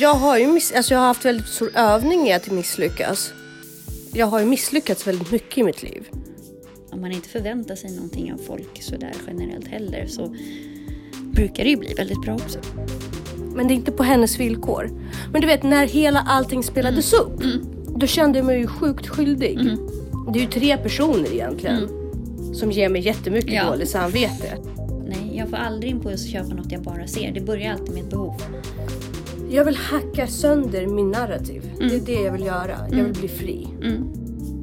Jag har ju miss- alltså jag har haft väldigt stor övning i att misslyckas. Jag har ju misslyckats väldigt mycket i mitt liv. Om man inte förväntar sig någonting av folk sådär generellt heller så brukar det ju bli väldigt bra också. Men det är inte på hennes villkor. Men du vet när hela allting spelades upp. Då kände jag mig ju sjukt skyldig. Det är ju tre personer egentligen. Som ger mig jättemycket Ja. dåligt samvete. Nej, jag får aldrig impuls att köpa något jag bara ser. Det börjar alltid med ett behov. Jag vill hacka sönder min narrativ. Det är det jag vill göra. Jag vill bli fri. Mm.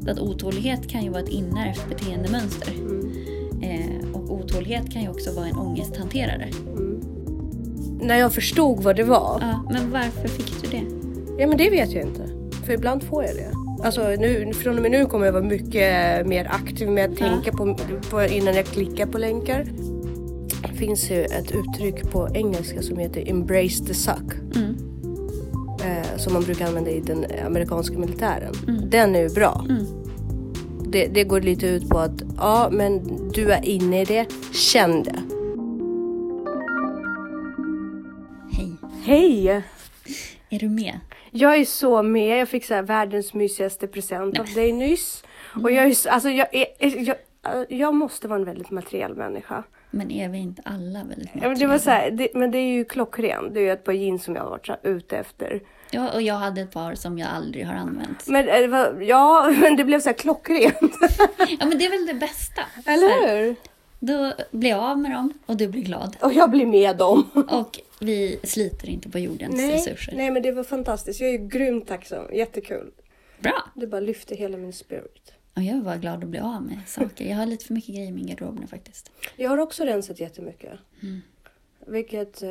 Att otålighet kan ju vara ett inärvt beteendemönster. Mm. Eh, och otålighet kan ju också vara en ångesthanterare. När jag förstod vad det var. Ja, men varför fick du det? Ja men det vet jag inte. För ibland får jag det. Alltså nu, från och med nu kommer jag vara mycket mer aktiv med att Ja. tänka på, på innan jag klickar på länkar. Finns ju ett uttryck på engelska som heter embrace the suck. Mm. Eh, som man brukar använda i den amerikanska militären. Mm. Den är ju bra. Mm. Det, det går lite ut på att ja men du är inne i det, känn det. Hej, Hej! är du med? Jag är så med. Jag fick så här världens mysigaste present av dig nyss. Och jag är så- alltså jag, är, jag, jag måste vara en väldigt materiell människa. Men är vi inte alla väldigt Ja, men, det var materiella? så här, det, men det är ju klockren. Det är ju ett par jeans som jag har varit så ute efter. Ja, och jag hade ett par som jag aldrig har använt. Men, eh, var- ja, men det blev så här klockrent. Ja, men det är väl det bästa. Eller här, hur? Då blir jag av med dem och du blir glad. Och jag blir med dem. Och vi sliter inte på jordens Nej, resurser. nej, men det var fantastiskt. Jag är grymt tacksam. Jättekul. Bra! Det bara lyfte hela min spirit. Och jag är bara glad att bli av med saker. Jag har lite för mycket grejer i min garderob nu faktiskt. Jag har också rensat jättemycket. Mm. Vilket eh,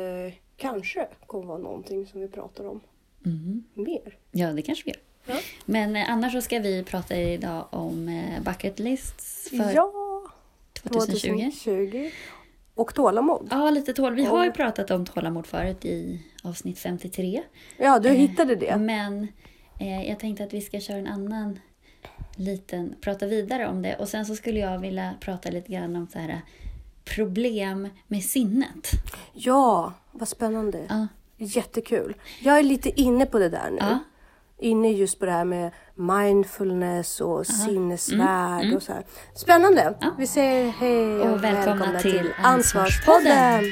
kanske kommer vara någonting som vi pratar om Mm. mer. Ja, det kanske vi gör. Ja. Men eh, annars så ska vi prata idag om eh, bucket lists för Ja, 2020. 2020. Och tålamod. Ja, lite tål. Vi har ju pratat om tålamod förut i avsnitt 53. Ja, du Eh, hittade det. Men eh, jag tänkte att vi ska köra en annan liten, prata vidare om det. Och sen så skulle jag vilja prata lite grann om så här problem med sinnet. Ja, vad spännande. Ja. Jättekul. Jag är lite inne på det där nu. Ja. Inne just på det här med mindfulness och sinnesvärd Mm, och så här. Spännande. Ja. Vi säger hej och, Och välkomna till Ansvarspodden. Ansvarspodden.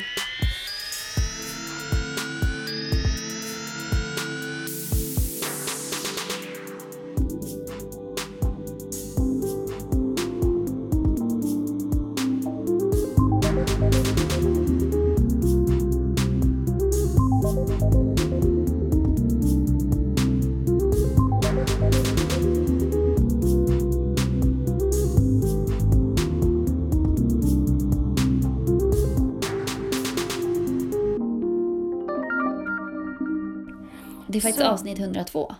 Det är faktiskt Så. avsnitt 102.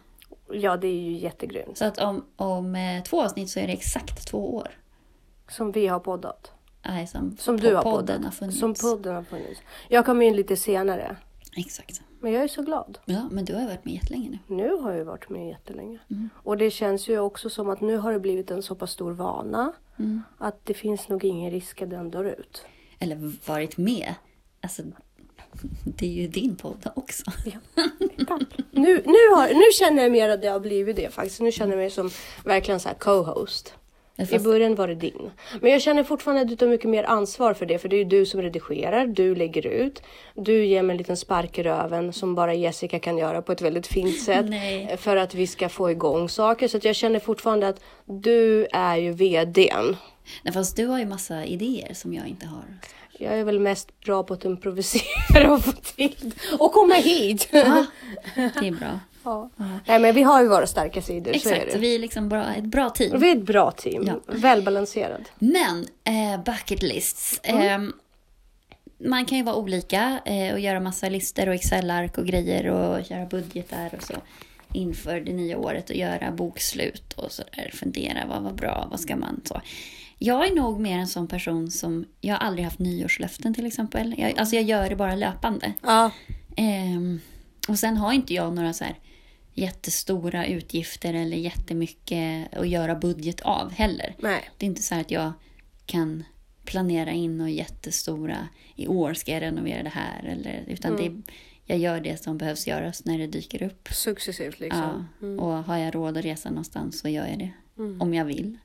Ja, det är ju jättegrymt. Så att om, om eh, två avsnitt så är det exakt två år. Som vi har poddat. Nej, som, Som du har podden poddat. har funnits. Som podden har funnits. Jag kom in lite senare. Exakt. Men jag är så glad. Ja, men du har ju varit med jättelänge nu. Nu har jag varit med jättelänge. Mm. Och det känns ju också som att nu har det blivit en så pass stor vana. Mm. Att det finns nog ingen risk att den dör ut. Eller varit med. Alltså, det är ju din podd också. Tack. Nu, nu, har, nu känner jag mer att det har blivit det faktiskt. Nu känner jag mig som verkligen så co-host. I Fast, början var det din. Men jag känner fortfarande att du tar mycket mer ansvar för det. För det är ju du som redigerar, du lägger ut. Du ger mig en liten spark i röven som bara Jessica kan göra på ett väldigt fint sätt. Nej. För att vi ska få igång saker. Så jag känner fortfarande att du är ju VDn. nej, fast du har ju massa idéer som jag inte har. Jag är väl mest bra på att improvisera och få till och komma hit. Ja, det är bra. Ja. Nej men vi har ju våra starka sidor, är Exakt, det. vi är liksom bra, ett bra team. Vi är ett bra team, Ja. välbalanserad. Men eh, bucket lists. Mm. Eh, man kan ju vara olika eh, och göra massa listor och Excel-ark och grejer och göra budgetar och så inför det nya året och göra bokslut och så där. Fundera, vad var bra, vad ska man så. Jag är nog mer en sån person som, jag har aldrig haft nyårslöften till exempel. Jag, alltså jag gör det bara löpande. Ja. Ehm, och sen har inte jag några så här jättestora utgifter eller jättemycket att göra budget av heller. Nej. Det är inte så att jag kan planera in några jättestora, i år ska jag renovera det här. Eller, utan det, jag gör det som behövs göras när det dyker upp. Successivt liksom. Ja, och har jag råd att resa någonstans så gör jag det. Mm. Om jag vill.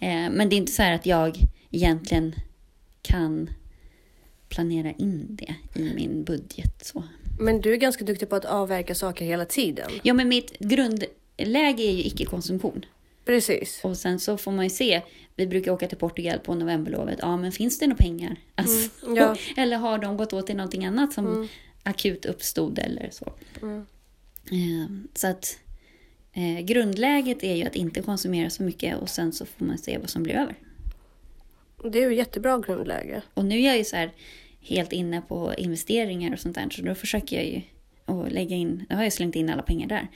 Eh, men det är inte så här att jag egentligen kan planera in det i min budget. Så. Men du är ganska duktig på att avverka saker hela tiden. Ja, men mitt grundläge är ju icke-konsumtion. Precis. Och sen så får man ju se. Vi brukar åka till Portugal på novemberlovet. Ja, men finns det några pengar? Alltså, Mm, ja. Eller har de gått åt till någonting annat som Mm. akut uppstod eller så. Mm. Eh, så att eh, grundläget är ju att inte konsumera så mycket och sen så får man se vad som blir över. Det är ju jättebra grundläge. Och nu är jag ju så här helt inne på investeringar och sånt där. Så då försöker jag ju att lägga in, då har jag slängt in alla pengar där.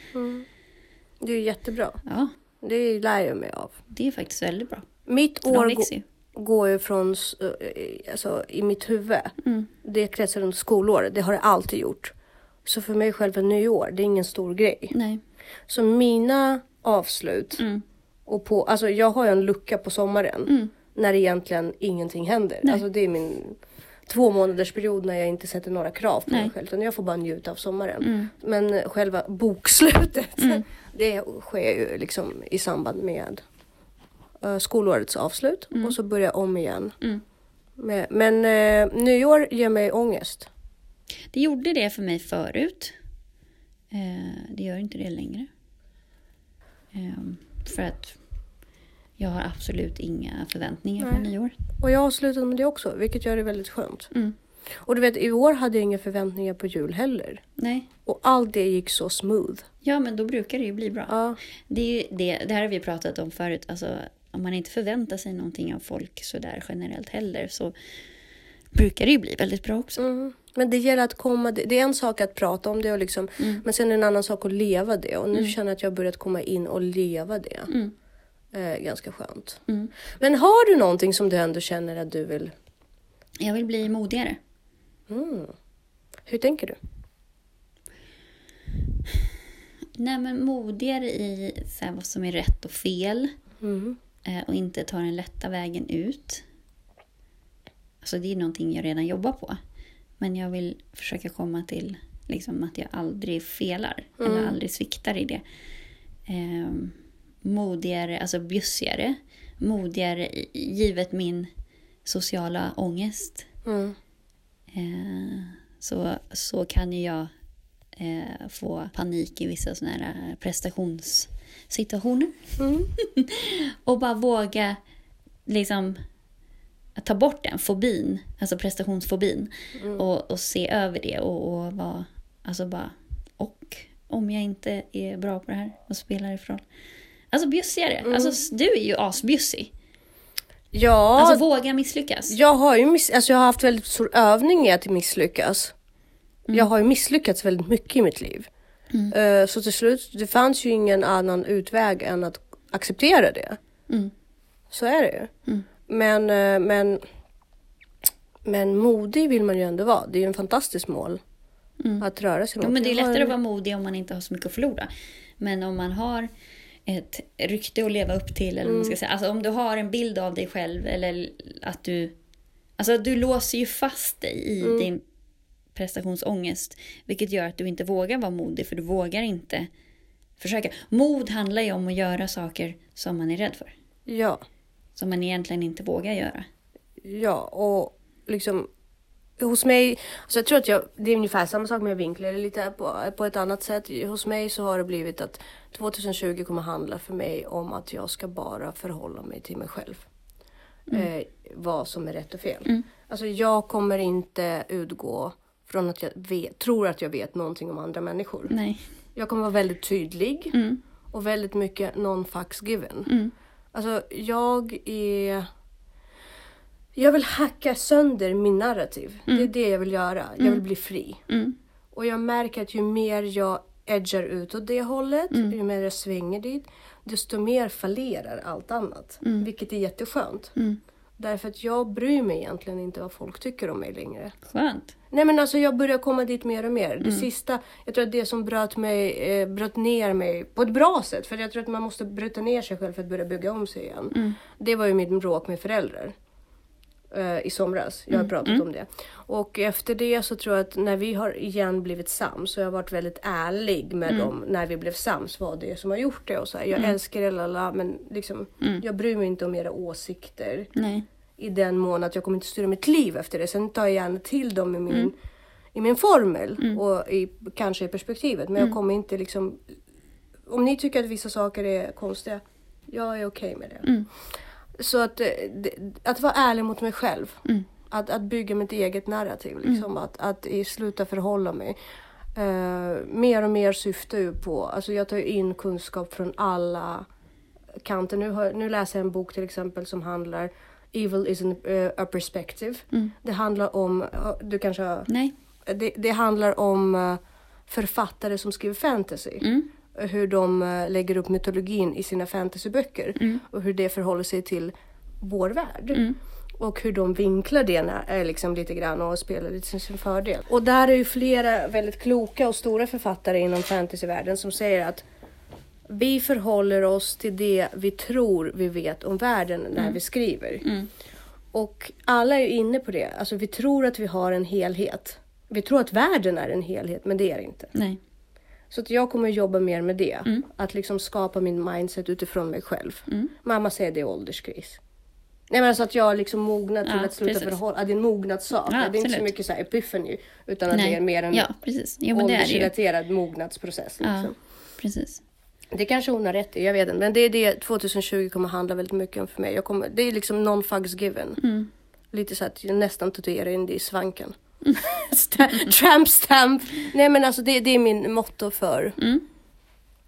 Det är ju jättebra. Ja, Det lär jag mig av. det är faktiskt väldigt bra. Mitt För år går ju från, eh, alltså i mitt huvud. Mm. Det kretsar runt skolår. Det har det alltid gjort. Så för mig själv är nyår, det är ingen stor grej. Nej. Så mina avslut Mm. och på, alltså jag har ju en lucka på sommaren. Mm. När egentligen ingenting händer. Nej. Alltså det är min två månaders period när jag inte sätter några krav på mig Nej. själv. Utan jag får bara njuta av sommaren. Mm. Men själva bokslutet, Mm. det sker ju liksom i samband med uh, skolårets avslut. Och så börjar jag om igen. Mm. Med, men eh, nyår ger mig ångest. Det gjorde det för mig förut. Eh, det gör inte det längre. Eh, för att jag har absolut inga förväntningar på Nej. nyår. Och jag har slutat med det också, vilket gör det väldigt skönt. Mm. Och du vet, i år hade jag inga förväntningar på jul heller. Nej. Och allt det gick så smooth. Ja, men då brukar det ju bli bra. Ja, Det, är det, det här har vi pratat om förut. Alltså, om man inte förväntar sig någonting av folk sådär generellt heller så brukar det ju bli väldigt bra också. mm. Men det gäller att komma, det är en sak att prata om det och liksom, Mm. men sen är det en annan sak att leva det. Och nu känner jag att jag har börjat komma in och leva det. Mm. Eh, ganska skönt. Mm. Men har du någonting som du ändå känner att du vill? Jag vill bli modigare. Mm. Hur tänker du? Nej, men modigare i så här, vad som är rätt och fel. Mm. eh, och inte ta den lätta vägen ut. Alltså det är någonting jag redan jobbar på. Men jag vill försöka komma till liksom, att jag aldrig felar. Eller aldrig sviktar i det. Eh, modigare, alltså bjussigare. Modigare givet min sociala ångest. Mm. Eh, så, så kan ju jag eh, få panik i vissa sådana här prestationssituationer. Mm. Och bara våga liksom ta bort den fobin, alltså prestationsfobin. Och, och se över det och, och vara, alltså bara, och om jag inte är bra på det här, vad spelar roll? Alltså bjussigare. Alltså du är ju asbjussig. Ja, Alltså våga misslyckas. jag har ju miss- alltså, jag har haft väldigt stor övning i att misslyckas. Jag har ju misslyckats väldigt mycket i mitt liv. Eh, så till slut, det fanns ju ingen annan utväg än att acceptera det. Mm. Så är det ju. Mm. Men, eh, men, men modig vill man ju ändå vara. Det är ju en fantastisk mål. Mm. Att röra sig mot. men det är lättare att vara modig om man inte har så mycket att förlora. Men om man har ett rykte att leva upp till, eller vad man ska säga. Alltså om du har en bild av dig själv eller att du... Alltså du låser ju fast dig i din prestationsångest. Vilket gör att du inte vågar vara modig, för du vågar inte försöka. Mod handlar ju om att göra saker som man är rädd för. Ja, Som man egentligen inte vågar göra. ja och liksom hos mig, alltså jag tror att jag, det är ungefär samma sak med vinklar lite på, på ett annat sätt. Hos mig så har det blivit att 2020 kommer handla för mig om att jag ska bara förhålla mig till mig själv. Eh, vad som är rätt och fel. Mm. Alltså jag kommer inte utgå från att jag vet, tror att jag vet någonting om andra människor. Nej. Jag kommer vara väldigt tydlig Mm. och väldigt mycket non-fucks given. Mm. Alltså jag är... Jag vill hacka sönder min narrativ. Det är det jag vill göra. Jag vill bli fri. Mm. Och jag märker att ju mer jag edgar ut åt det hållet, ju mer jag svänger dit, desto mer fallerar allt annat. Vilket är jätteskönt. Mm. Därför att jag bryr mig egentligen inte vad folk tycker om mig längre. Skönt. Nej men alltså jag börjar komma dit mer och mer. Det sista, jag tror att det som bröt, mig, eh, bröt ner mig på ett bra sätt, för jag tror att man måste bryta ner sig själv för att börja bygga om sig igen. Det var ju mitt bråk med föräldrar. Eh, i somras. Jag har pratat om det. Och efter det så tror jag att när vi har igen blivit sams så jag har varit väldigt ärlig med dem när vi blev sams vad det är som har gjort det och så här. Jag älskar er lala men liksom jag bryr mig inte om era åsikter Nej. i den mån att jag kommer inte styra mitt liv efter det. Sen tar jag gärna till dem i min, i min formel och i, kanske i perspektivet. Men jag kommer inte liksom... Om ni tycker att vissa saker är konstiga, jag är okej med det. Så att, eh, att vara ärlig mot mig själv. Att, att bygga mitt eget narrativ. Liksom. Att, att i sluta förhålla mig. Eh, mer och mer syftar ju på, alltså jag tar ju in kunskap från alla kanter. Nu, har, nu läser jag en bok till exempel som handlar Evil is an, eh, a perspective. Det handlar om, du kanske har Nej. det, det handlar om eh, författare som skriver fantasy. Hur de eh, lägger upp mytologin i sina fantasyböcker. Och hur det förhåller sig till vår värld. Och hur de vinklar det när, eh, liksom lite grann och spelar lite till sin fördel. Och där är ju flera väldigt kloka och stora författare inom fantasyvärlden som säger att vi förhåller oss till det vi tror vi vet om världen när vi skriver. Och alla är inne på det. Alltså vi tror att vi har en helhet. Vi tror att världen är en helhet, men det är det inte. Nej. Så att jag kommer jobba mer med det. Att liksom skapa min mindset utifrån mig själv. Mamma säger det är ålderskris. Nej men alltså att jag liksom mognat till Ja, att sluta förhålla. Ja, det är en mognadssak. Ja, det är inte så mycket så här epiphany. Utan att Nej. det är mer en Ja, precis. Jo, men är det åldersrelaterad mognadsprocess. Ja, Liksom. precis. Det kanske hon har rätt i, jag vet inte. Men det är det 2020 kommer handla väldigt mycket om för mig. Jag kommer, det är liksom non fucks given. Mm. Lite så att jag nästan tatuerar in det i svanken. Tramp stamp. Nej men alltså det, det är min motto för. Mm.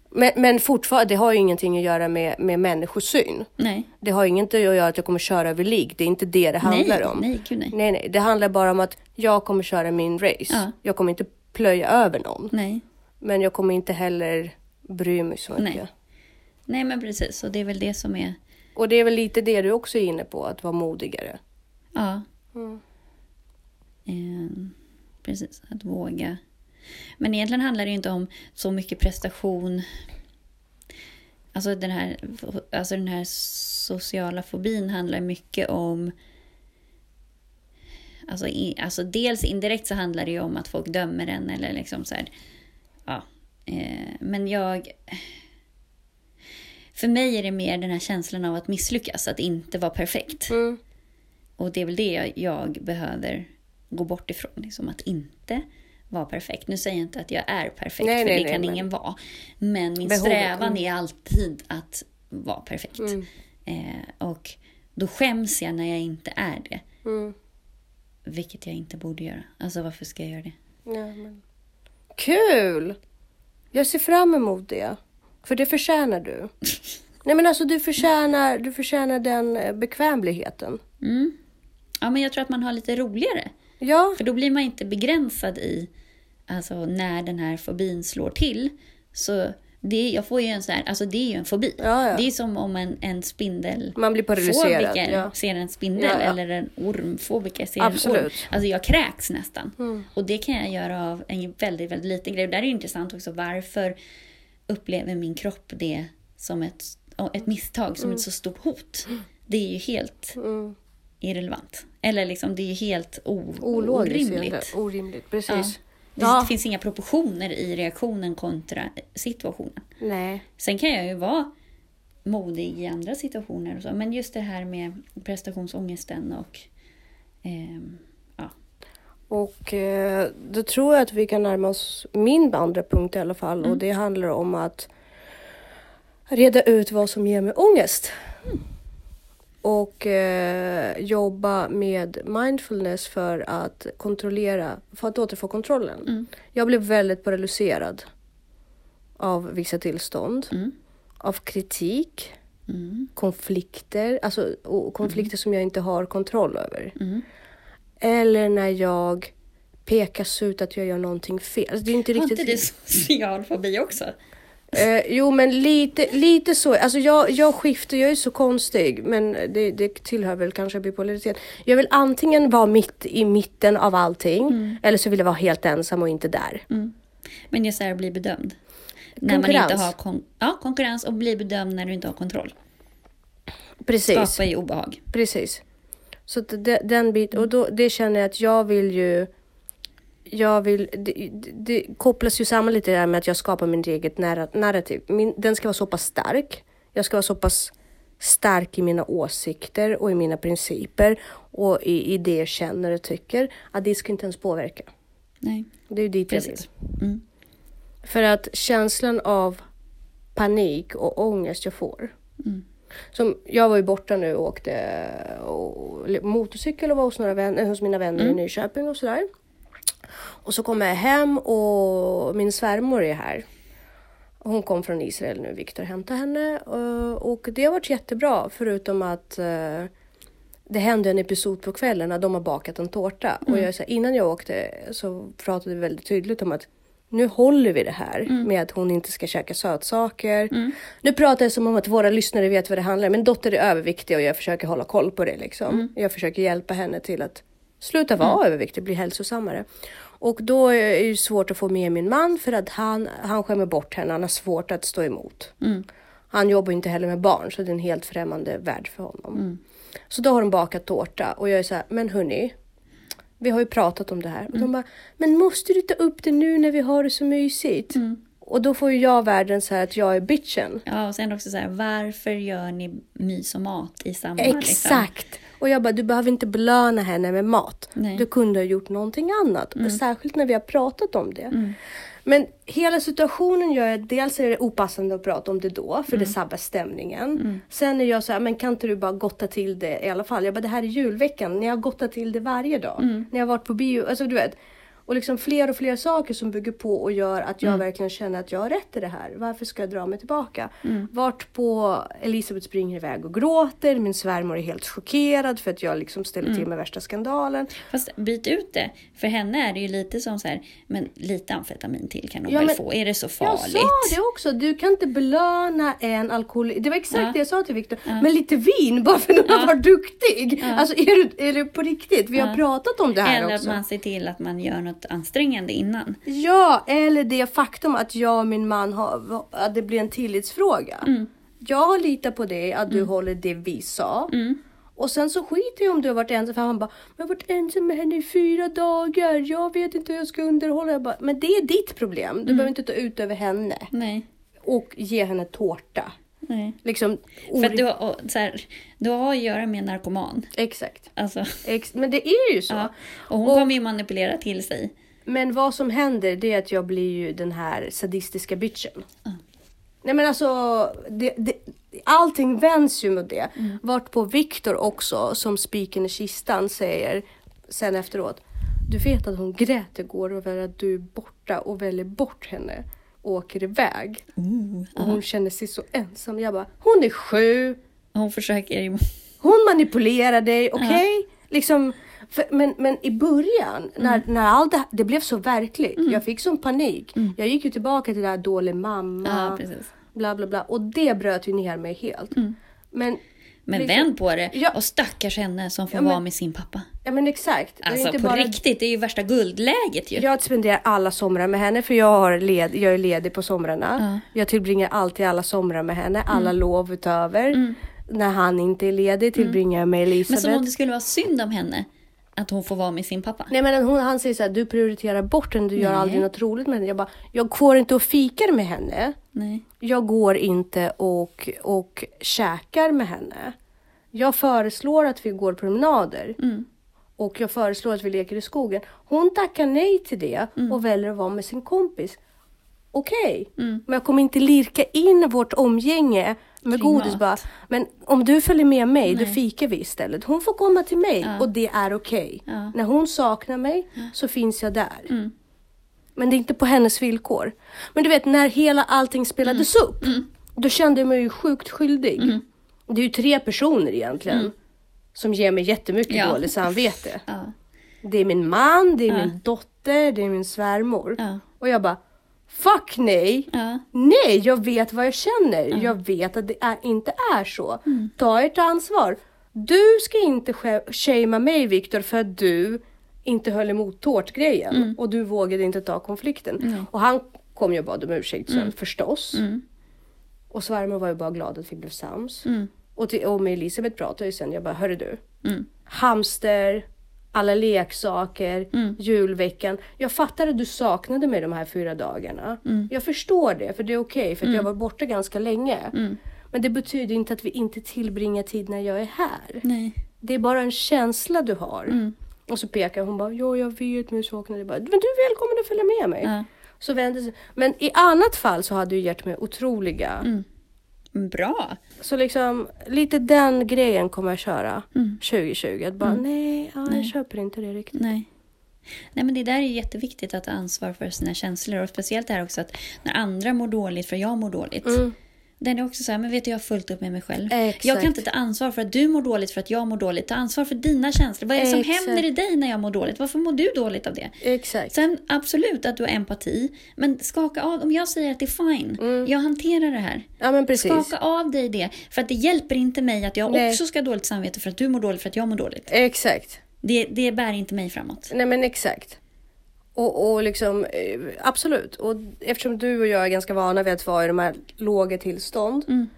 Men, men fortfarande, det har ju ingenting att göra med, med människosyn. Nej. Det har inget att göra att jag kommer köra över lig. Det är inte det det handlar nej, om. Nej, gud nej. nej, nej. Det handlar bara om att jag kommer köra min race. Ja. Jag kommer inte plöja över någon. Nej. Men jag kommer inte heller bry mig så mycket. Nej. Nej, men precis. Och det är väl det som är... Och det är väl lite det du också är inne på, att vara modigare. Ja. Mm. Eh, precis, att våga. Men egentligen handlar det inte om så mycket prestation. Alltså den här, alltså den här sociala fobin handlar mycket om... Alltså, i, alltså dels indirekt så handlar det ju om att folk dömer en eller liksom så här... Ja. Eh, men jag... För mig är det mer den här känslan av att misslyckas, att inte vara perfekt. Mm. Och det är väl det jag, jag behöver gå bort ifrån. Liksom att inte vara perfekt. Nu säger jag inte att jag är perfekt, Nej, för nej, det nej, kan ingen vara. Men min Behovet, strävan mm. är alltid att vara perfekt. Mm. Eh, och då skäms jag när jag inte är det. Mm. Vilket jag inte borde göra. Alltså varför ska jag göra det? Ja, men... Kul! Jag ser fram emot det. För det förtjänar du. Nej men alltså du förtjänar, du förtjänar den eh, bekvämligheten. Mm. Ja, men jag tror att man har lite roligare. Ja, För då blir man inte begränsad i alltså, när den här fobin slår till. Så det, jag får ju en så här, alltså det är ju en fobi. Ja, ja. Det är som om en, en spindel man blir paralyserad. Ja. ser en spindel eller en ormfobiker ser en Absolut. Mm. orm. Alltså jag kräks nästan. Och det kan jag göra av en väldigt, väldigt liten grej. Och där är det intressant också varför upplever min kropp det som ett, ett misstag, som ett så stort hot. Det är ju helt Mm. irrelevant. Eller liksom, det är helt o- Ologiskt. orimligt. Orimligt, precis. Ja. Det Ja. finns inga proportioner i reaktionen kontra situationen. Nej. Sen kan jag ju vara modig i andra situationer och så. Men just det här med prestationsångesten och ehm, ja. Och eh, då tror jag att vi kan närma oss min andra punkt i alla fall. Och det handlar om att reda ut vad som ger mig ångest. Och eh, jobba med mindfulness för att kontrollera, för att återfå kontrollen. Jag blev väldigt paralyserad av vissa tillstånd. Mm. Av kritik, Mm. konflikter, alltså konflikter som jag inte har kontroll över. Mm. Eller när jag pekas ut att jag gör någonting fel. Alltså, det är inte riktigt... inte du social fobi också? Eh, jo, men lite, lite så. Alltså jag, jag skiftar, jag är så konstig, men det, det tillhör väl kanske bipolaritet. Jag vill antingen vara mitt i mitten av allting, Mm. eller så vill jag vara helt ensam och inte där. Men just det här att bli bedömd. När man Konkurrens. inte har kon- ja, konkurrens och bli bedömd när du inte har kontroll. Precis, Skapar ju obehag. precis. Så det, den biten, och då, det känner jag att jag vill ju jag vill, det, det, kopplas ju samman lite där med att jag skapar min eget narra- narrativ. Min, den ska vara så pass stark. Jag ska vara så pass stark i mina åsikter och i mina principer och i, i det jag känner och tycker att det ska inte ens påverka. Nej, Det är ju dit jag vill. precis. Mm. För att känslan av panik och ångest jag får. Mm. Som, jag var ju borta nu och åkte och, motorcykel och var hos, några vänner, hos mina vänner Mm. i Nyköping och sådär. Och så kommer jag hem och min svärmor är här. Hon kom från Israel nu, Viktor hämtade henne. eh, Och det har varit jättebra förutom att eh, det hände en episod på kvällen när de har bakat en tårta. Och jag, så här, innan jag åkte så pratade vi väldigt tydligt om att nu håller vi det här med att hon inte ska käka sötsaker. Nu pratar jag som om att våra lyssnare vet vad det handlar om. Min dotter är överviktig och jag försöker hålla koll på det. Liksom. Jag försöker hjälpa henne till att sluta vara överviktig, bli hälsosammare. Och då är det svårt att få med min man för att han, han skämmer bort henne. Han har svårt att stå emot. Mm. Han jobbar inte heller med barn så det är en helt främmande värld för honom. Mm. Så då har de bakat tårta och jag är så här, men hörni, vi har ju pratat om det här. Och Mm. de bara, men måste du ta upp det nu när vi har det så mysigt? Mm. Och då får ju jag världen så här att jag är bitchen. Ja, och sen också så här, varför gör ni mys och mat i samma? Liksom? Exakt! Och jag bara, du behöver inte belöna henne med mat. Nej. Du kunde ha gjort någonting annat. Mm. Särskilt när vi har pratat om det. Men hela situationen gör att dels är det opassande att prata om det då, för det Mm. sabbar stämningen. Sen är jag så här, men kan inte du bara gotta till det i alla fall? Jag bara, det här är julveckan, ni har gottat till det varje dag. Mm. Ni har varit på bio, alltså du vet. Och liksom fler och fler saker som bygger på och gör att Mm. jag verkligen känner att jag har rätt i det här. Varför ska jag dra mig tillbaka? Mm. Vart på Elisabeth springer iväg och gråter. Min svärmor är helt chockerad för att jag liksom ställer Mm. till med värsta skandalen. Fast byt ut det. För henne är det ju lite som så här, men lite amfetamin till kan hon Ja, väl men få? Är det så Jag farligt? sa det också. Du kan inte belöna en alkohol. Det var exakt Ja. det jag sa till Viktor. Men lite vin bara för att någon Ja. var duktig. Alltså är det, är det på riktigt? Vi har Ja. pratat om det här Eller att också. man ser till att man gör något ansträngande innan. Ja, eller det faktum att jag och min man har, att det blir en tillitsfråga. Mm. Jag har litat på dig, att du håller det vi sa. Mm. Och sen så skiter jag om du har varit ensam. För han bara, jag har varit ensam med henne i fyra dagar. Jag vet inte hur jag ska underhålla. Jag bara, men det är ditt problem. Mm. Du behöver inte ta ut över henne. Nej. Och ge henne tårta. Nej. Liksom, För att du, har, och, så här, du har att göra med en narkoman. Exakt. Alltså, Ex men det är ju så. ja. Och hon Och- kommer ju manipulera till sig. Men vad som händer det är att jag blir ju den här sadistiska bitchen. Nej men alltså, det, det, allting vänds ju mot det. Vart på Viktor också, som spiken i kistan säger sen efteråt. Du vet att hon grät igår över att du är borta och väljer bort henne åker iväg. Och hon känner sig så ensam. Jag bara, hon är sju, Hon försöker hon manipulerar dig, okej? Liksom, för, men, men i början, när, Mm. när allt det, det blev så verkligt. Jag fick sån panik. Jag gick ju tillbaka till det här dålig mamma. Ja, bla bla bla. Och det bröt ju ner mig helt. Men, Men liksom- vänd på det. Ja. Och stackars henne som får Ja, men- vara med sin pappa. Ja men exakt. Alltså inte på bara- riktigt, det är ju värsta guldläget ju. Jag spenderar alla somrar med henne för jag, har led, jag är ledig på somrarna. Jag tillbringar alltid alla somrar med henne, alla Mm. lov utöver. När han inte är ledig tillbringar jag med Men Elisabeth. som om det skulle vara synd om henne att hon får vara med sin pappa. Nej men hon, han säger så här, du prioriterar bort henne, du gör Nej. aldrig något roligt med henne. Jag bara, jag går inte och fikar med henne. Nej. Jag går inte och, och käkar med henne. Jag föreslår att vi går promenader. Mm. Och jag föreslår att vi leker i skogen. Hon tackar nej till det Mm. och väljer att vara med sin kompis. Okej, men jag kommer inte lirka in vårt omgänge med Kring godis mat. bara. Men om du följer med mig, då Nej. fikar vi istället. Hon får komma till mig Ja. och det är okej. Ja. När hon saknar mig så finns jag där. Mm. Men det är inte på hennes villkor. Men du vet, när hela allting spelades Mm. upp, då kände jag mig ju sjukt skyldig. Det är ju tre personer egentligen som ger mig jättemycket Mm. Ja. dåligt samvete. Ja. Det är min man, det är Ja. min dotter, det är min svärmor. Ja. Och jag bara, fuck nej! Ja. Nej, jag vet vad jag känner. Jag vet att det är, inte är så. Mm. Ta ert ansvar. Du ska inte sh- shamea mig Viktor för att du inte höll emot tårtgrejen Mm. och du vågade inte ta konflikten. Och han kom ju och bad om ursäkt sen förstås. Mm. Och svärmor var ju bara glad att vi blev sams. Mm. Och, till, och med Elisabeth pratade ju sen, jag bara, hörru du. Mm. hamster, alla leksaker, Mm. julveckan. Jag fattar att du saknade mig de här fyra dagarna. Mm. Jag förstår det, för det är okej, för att jag var borta ganska länge. Mm. Men det betyder inte att vi inte tillbringar tid när jag är här. Nej. Det är bara en känsla du har. Mm. Och så pekar hon bara, ja jag vet men jag saknar dig bara. Men du är välkommen att följa med mig. Ja. Så vände sig. Men i annat fall så hade du gett mig otroliga. Mm. Bra. Så liksom lite den grejen kommer jag köra Mm. 2020. Att bara nej, ja, Nej. jag köper inte det riktigt. Nej. Nej men det där är jätteviktigt att ta ansvar för sina känslor och speciellt det här också att när andra mår dåligt för jag mår dåligt. Mm. Den är också så här, men vet du jag har fullt upp med mig själv. Exakt. Jag kan inte ta ansvar för att du mår dåligt för att jag mår dåligt. Ta ansvar för dina känslor. Vad är det som Exakt. händer i dig när jag mår dåligt? Varför mår du dåligt av det? Exakt. Sen absolut att du har empati, men skaka av, om jag säger att det är fine, jag hanterar det här. Ja men precis. Skaka av dig det, för att det hjälper inte mig att jag Nej. också ska ha dåligt samvete för att du mår dåligt för att jag mår dåligt. Exakt. Det, det bär inte mig framåt. Nej men exakt. Och, och liksom, eh, absolut. Och eftersom du och jag är ganska vana vid att vara i de här låga tillstånd. Mm.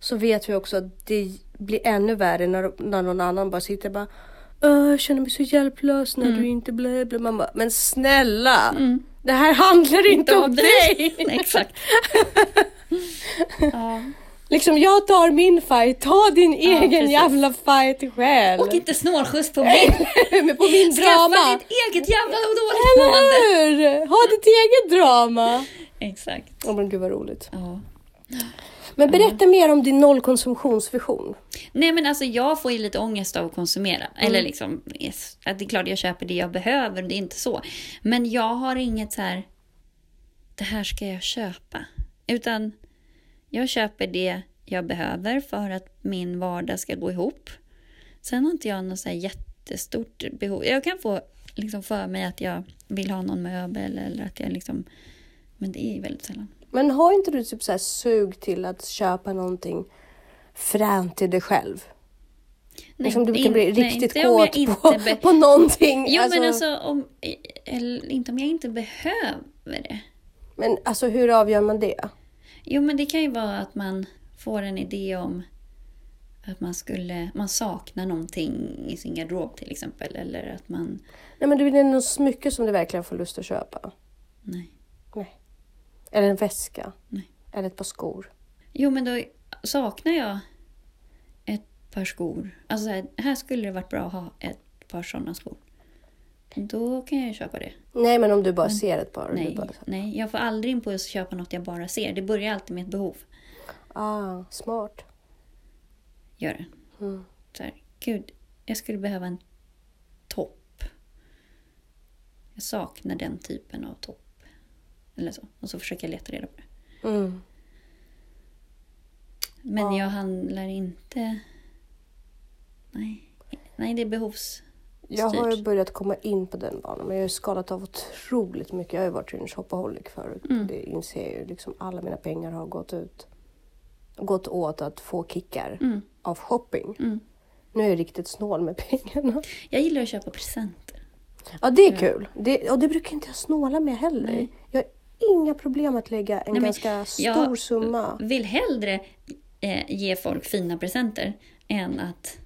Så vet vi också att det blir ännu värre när, när någon annan bara sitter och bara "Åh, jag känner mig så hjälplös när du inte blä, blä. Man bara, men snälla! Det här handlar inte om dig! Exakt. ja. Liksom jag tar min fight, ta din egen precis. jävla fight själv. Och inte snålskjuts på mig. Men på min Skaffa drama. ditt eget jävla dåligt Eller hur? Ha ditt eget drama. Exakt. Åh men gud vad roligt. Ja. Men berätta mer om din nollkonsumtionsvision. Nej men alltså jag får ju lite ångest av att konsumera. Mm. Eller liksom, yes, att det är klart jag köper det jag behöver, det är inte så. Men jag har inget så här, det här ska jag köpa. Utan jag köper det jag behöver för att min vardag ska gå ihop. Sen har inte jag något så här jättestort behov. Jag kan få liksom för mig att jag vill ha någon möbel eller att jag liksom, men det är ju väldigt sällan. Men har inte du typ så här sug till att köpa någonting fränt till dig själv? Nej, liksom du kan in- bli nej, riktigt jag kåt på, be- på någonting. Jo alltså, men alltså, om, eller, inte om jag inte behöver det. men alltså hur avgör man det? Jo men det kan ju vara att man får en idé om att man skulle, man saknar någonting i sin garderob till exempel. Eller att man, Nej men det är något smycke som du verkligen får lust att köpa. nej. Nej. Eller en väska. Nej. Eller ett par skor. Jo men då saknar jag ett par skor. Alltså så här, här skulle det varit bra att ha ett par sådana skor. Då kan jag ju köpa det. Nej men om du bara ser ett par. Nej, bara, nej, jag får aldrig impuls att köpa något jag bara ser. Det börjar alltid med ett behov. ah, smart. Gör det. Mm. Så här, gud, jag skulle behöva en topp. Jag saknar den typen av topp. Eller så. Och så försöker jag leta reda på det. Mm. Men Ja. jag handlar inte... Nej, nej det är behovs... Jag har ju börjat komma in på den banan, men jag har skalat av otroligt mycket. Jag har ju varit en shopaholic förut. Mm. Det inser jag ju. Liksom alla mina pengar har gått ut. Gått åt att få kickar Mm. av shopping. Mm. Nu är jag riktigt snål med pengarna. Jag gillar att köpa presenter. Ja, det är kul. Det, och det brukar inte jag snåla med heller. Nej. Jag har inga problem att lägga en men ganska stor jag- summa. Vill hellre eh, ge folk fina presenter än att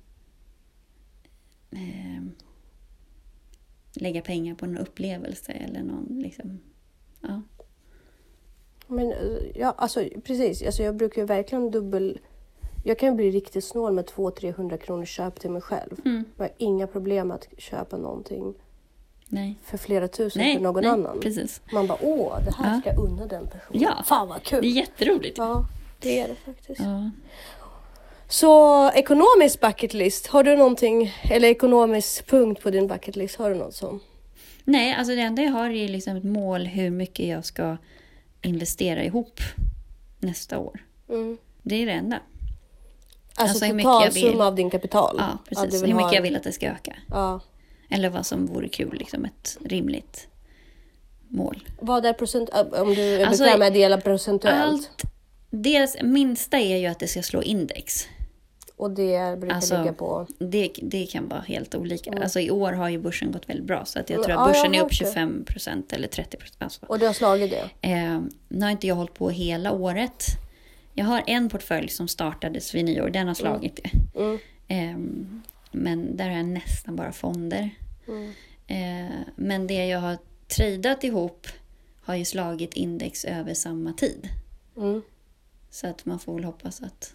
eh, lägga pengar på en upplevelse eller någon liksom... Ja. Men ja, alltså precis. Alltså, jag brukar ju verkligen dubbel... Jag kan ju bli riktigt snål med 200-300 kronor köp till mig själv. Mm. Jag har inga problem att köpa någonting Nej. för flera tusen Nej, för någon nej, annan. precis. Man bara, åh, det här Ja. ska jag unna den personen. Ja. Fan vad kul! Det är jätteroligt. Ja, det är det faktiskt. Ja. Så ekonomisk bucket list, har du någonting, eller ekonomisk punkt på din bucket list, har du något sånt? Nej, alltså det enda jag har är liksom ett mål hur mycket jag ska investera ihop nästa år. Mm. Det är det enda. Alltså, Alltså, jag totalsumma av din kapital? Ja, precis. hur ha mycket jag en- vill att det ska öka. Ja. Eller vad som vore kul, liksom ett rimligt mål. Vad är procent, om du är Alltså, bekväm med att dela procentuellt? Allt, dels minsta är ju att det ska slå index. Och det brukar Alltså, ligga på... Det, det kan vara helt olika. Mm. Alltså i år har ju börsen gått väldigt bra. Så att jag Mm, tror ja, att börsen har är upp hört det. 25 procent eller 30 procent. Alltså. Och du har slagit det? Eh, nu har inte jag hållit på hela året. Jag har en portfölj som startades vid nyår. Den har slagit det. Mm. Ehm, Men där har jag nästan bara fonder. Mm. Eh, men det jag har tradat ihop har ju slagit index över samma tid. Mm. Så att man får väl hoppas att...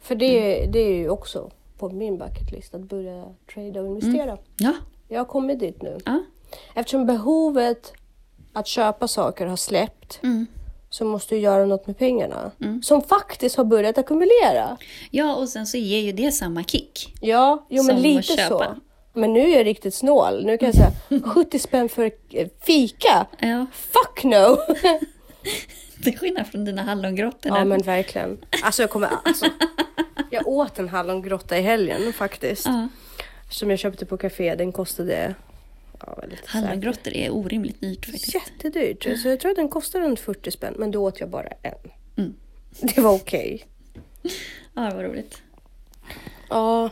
För det, det är ju också på min bucketlist att börja trada och investera. Ja, Jag har kommit dit nu. ja. Eftersom behovet att köpa saker har släppt Mm. så måste du göra något med pengarna. Mm. Som faktiskt har börjat ackumulera. ja, och sen så ger ju det samma kick. Ja, jo men lite så. Men nu är jag riktigt snål. Nu kan jag säga 70 spänn för eh, fika. Ja, Fuck no! till skillnad från dina hallongrottor. ja men verkligen. Alltså jag kommer... Alltså, jag åt en hallongrotta i helgen faktiskt. Ja, Som jag köpte på café. Den kostade... Ja, hallongrottor är orimligt dyrt faktiskt. Jättedyrt. Så jag tror att den kostade runt 40 spänn. Men då åt jag bara en. Mm. Det var okej. Ja, det var roligt. Ja.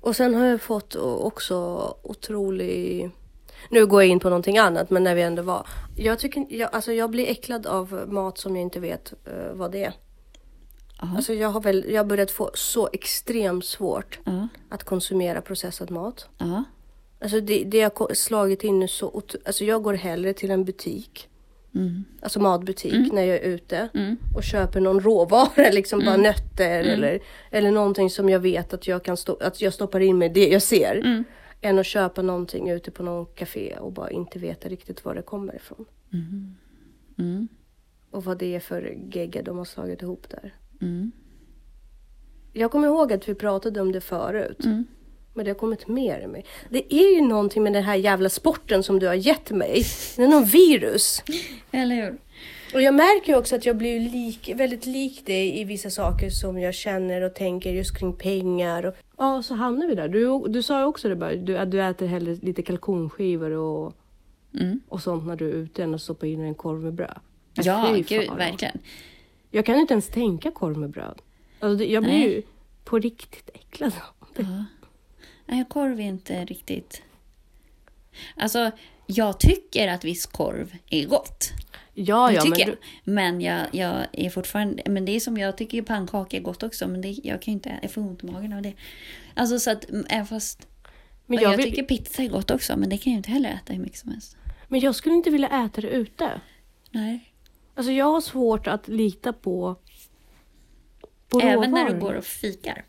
Och sen har jag fått också otrolig... Nu går jag in på någonting annat, men när vi ändå var. Jag, tycker, jag, alltså jag blir äcklad av mat som jag inte vet eh, vad det är. Ja. Alltså jag har väl, jag har börjat få så extremt svårt Ja, att konsumera processad mat. ja, Alltså det, det har ko- slagit in nu så... Alltså jag går hellre till en butik, mm, alltså matbutik, när jag är ute. mm, och köper någon råvara, liksom bara nötter eller, eller någonting som jag vet att jag, kan stå, att jag stoppar in med det jag ser. Mm, Än att köpa någonting ute på någon café och bara inte veta riktigt var det kommer ifrån. mm, Och vad det är för gegga de har slagit ihop där. mm, Jag kommer ihåg att vi pratade om det förut. mm. Men det har kommit mer i mig. Det är ju någonting med den här jävla sporten som du har gett mig. Det är någon virus. Eller hur? Och jag märker ju också att jag blir lik, väldigt lik dig i vissa saker som jag känner och tänker just kring pengar. Och, ja, så hamnar vi där. Du, du sa ju också det bara, du, att du äter hellre lite kalkonskivor och, Mm. och sånt när du är ute än att stoppa in en korv med bröd. Äh, Ja, gud, verkligen. Jag kan inte ens tänka korv med bröd. Alltså, jag blir Nej. ju på riktigt äcklad av det. Ja. Nej, korv är inte riktigt... Alltså, jag tycker att viss korv är gott. Ja, ja, men jag. Men jag, jag är fortfarande... Men det är som jag tycker pannkaka är gott också. Men det, jag kan ju inte... Jag får ont i magen av det. Alltså så att mm, även fast... men, jag, jag vill, tycker pizza är gott också. Men det kan jag inte heller äta hur mycket som helst. men jag skulle inte vilja äta det ute. Nej. Alltså jag har svårt att lita på, på Även när du råvaror. går och fikar.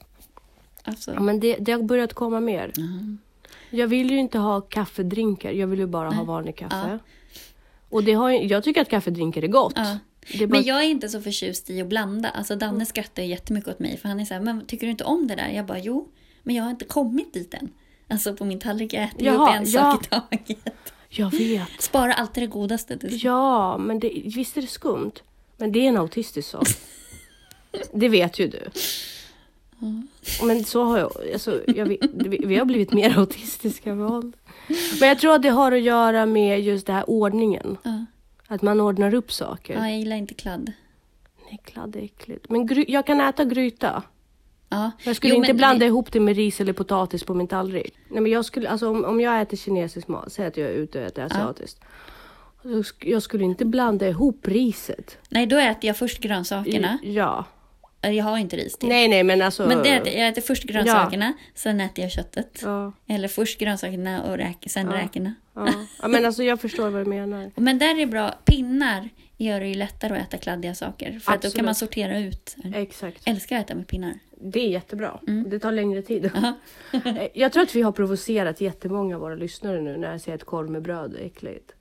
Alltså... Ja, men det, det har börjat komma mer. Mhm. Jag vill ju inte ha kaffedrinkar, jag vill ju bara ha Nej. vanlig kaffe. Ja. Och det har, jag tycker att kaffedrinkar är gott. Ja. Det är bara, Men jag är inte så förtjust i att blanda. Alltså Danne skrattar ju jättemycket åt mig. För han är så här, men tycker du inte om det där? Jag bara, jo. Men jag har inte kommit dit än. Alltså på min tallrik, jag äter Jaha, upp en ja. sak i taget. Jag vet. Spara alltid det godaste. till slut. Ja, men det, visst är det skumt. Men det är en autistisk sak. det vet ju du. Men så har jag, alltså, jag vi, vi har blivit mer autistiska med åldern. Men jag tror att det har att göra med just den här ordningen. Ja. Att man ordnar upp saker. ja, jag gillar inte kladd. Nej, kladd är äckligt. Men gry, jag kan äta gryta. Ja. Jag skulle Jo, inte men blanda det- ihop det med ris eller potatis på min tallrik. Nej, men jag skulle, alltså, om, om jag äter kinesisk mat, säg att jag är ute och äter asiatiskt. Jag skulle inte blanda ihop riset. Nej, då äter jag först grönsakerna. Ja. Jag har inte ris till. Nej, nej, men alltså. Men det jag äter först grönsakerna, sen äter jag köttet. Ja, Eller först grönsakerna och räk, sen Ja. räkorna. ja. ja, men alltså jag förstår vad du menar. Men där är bra. Pinnar gör det ju lättare att äta kladdiga saker. För att då kan man sortera ut. Exakt. Älskar att äta med pinnar. Det är jättebra. Det tar längre tid. Ja. jag tror att vi har provocerat jättemånga av våra lyssnare nu när jag säger att korv med bröd är äckligt.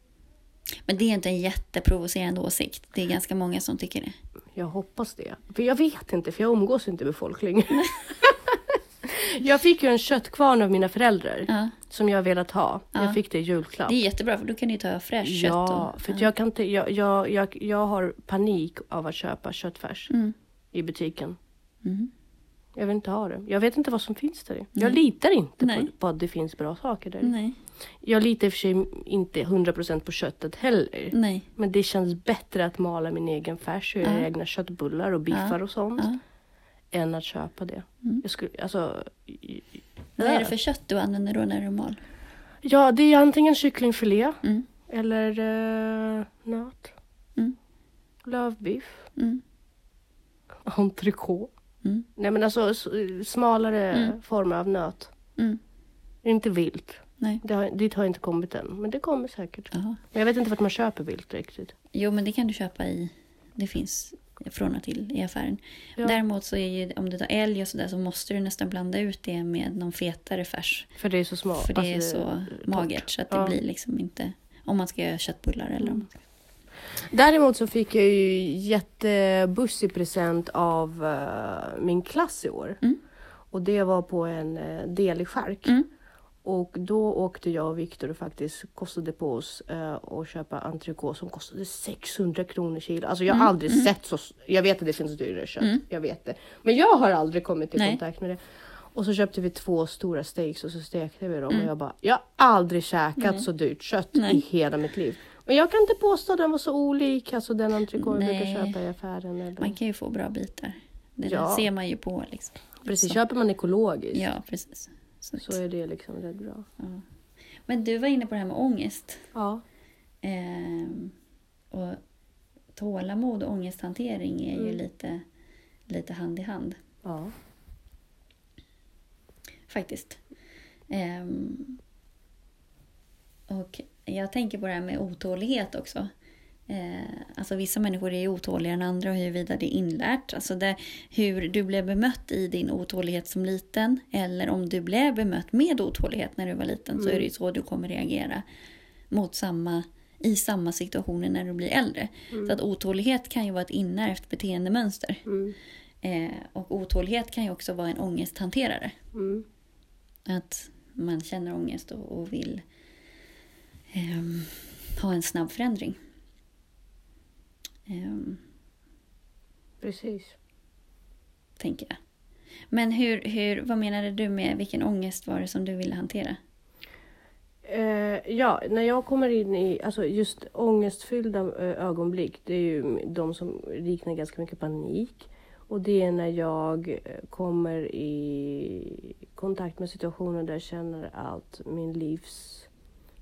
Men det är inte en jätteprovocerande åsikt. Det är ganska många som tycker det. Jag hoppas det. För jag vet inte, för jag umgås inte med folk längre. jag fick ju en köttkvarn av mina föräldrar. Ja. Som jag velat ha. Ja. Jag fick det i julklapp. Det är jättebra för då kan du ta fräscht kött. ja, och, för att jag, kan inte, jag, jag, jag, jag har panik av att köpa köttfärs Mm. i butiken. Mm. Jag vill inte ha det. Jag vet inte vad som finns där. Jag litar inte på, på att det finns bra saker där. Nej, Jag litar i och för sig inte 100% på köttet heller. nej. Men det känns bättre att mala min egen färs och göra Ja. egna köttbullar och biffar och sånt. Ja. Än att köpa det. Jag skulle, alltså, Vad är det för kött du använder då när du mal? Ja, det är antingen kycklingfilé Mm. eller uh, nöt. Mm. Lövbiff. Mm. Entrecote. Mm. Nej men alltså smalare Mm. former av nöt. Mm. Inte vilt. Nej. Det har, dit har inte kommit än. Men det kommer säkert. Jaha. Men jag vet inte vart man köper vilt riktigt. Jo, men det kan du köpa i... Det finns från och till i affären. Ja. Däremot så är ju, om du tar älg och sådär så måste du nästan blanda ut det med någon fetare färs. För det är så smart. För det är Alltså, så torrt. magert så att det Ja. blir liksom inte... Om man ska göra köttbullar eller om man ska... Däremot så fick jag ju jättebussig present av eh, min klass i år. Mm. Och det var på en uh, del i skärk. Mm. Och då åkte jag och Viktor och faktiskt kostade på oss uh, att köpa entrecote som kostade 600 kronor kilo. Alltså jag har aldrig sett så... Jag vet att det finns dyrare kött. Mm. Jag vet det. Men jag har aldrig kommit i Nej. kontakt med det. Och så köpte vi två stora steaks och så stekte vi dem. Mm. Och jag bara, jag har aldrig käkat så dyrt kött Nej. i hela mitt liv. Men jag kan inte påstå att den var så olik, alltså den entrecote jag brukar köpa i affären. Eller. Man kan ju få bra bitar. Det Ja. ser man ju på liksom. Precis, Så. köper man ekologiskt Ja, precis. Så. så är det liksom rätt bra. Ja. Men du var inne på det här med ångest. Ja. Ehm, och tålamod och ångesthantering är ju Mm. lite, lite hand i hand. ja. Faktiskt. Ehm, och jag tänker på det här med otålighet också. Eh, alltså vissa människor är otåligare än andra och huruvida det är inlärt. Alltså det, hur du blev bemött i din otålighet som liten eller om du blev bemött med otålighet när du var liten så är det ju så du kommer reagera mot samma, i samma situationer när du blir äldre. Så att otålighet kan ju vara ett inärvt beteendemönster. Mm. Eh, och otålighet kan ju också vara en ångesthanterare. Mm. Att man känner ångest och, och vill ehm, ha en snabb förändring. Ehm, Precis. tänker jag. Men hur, hur, vad menade du med vilken ångest var det som du ville hantera? Eh, ja, när jag kommer in i alltså just ångestfyllda eh, ögonblick, det är ju de som liknar ganska mycket panik. Och det är när jag eh, kommer i kontakt med situationer där jag känner att min livs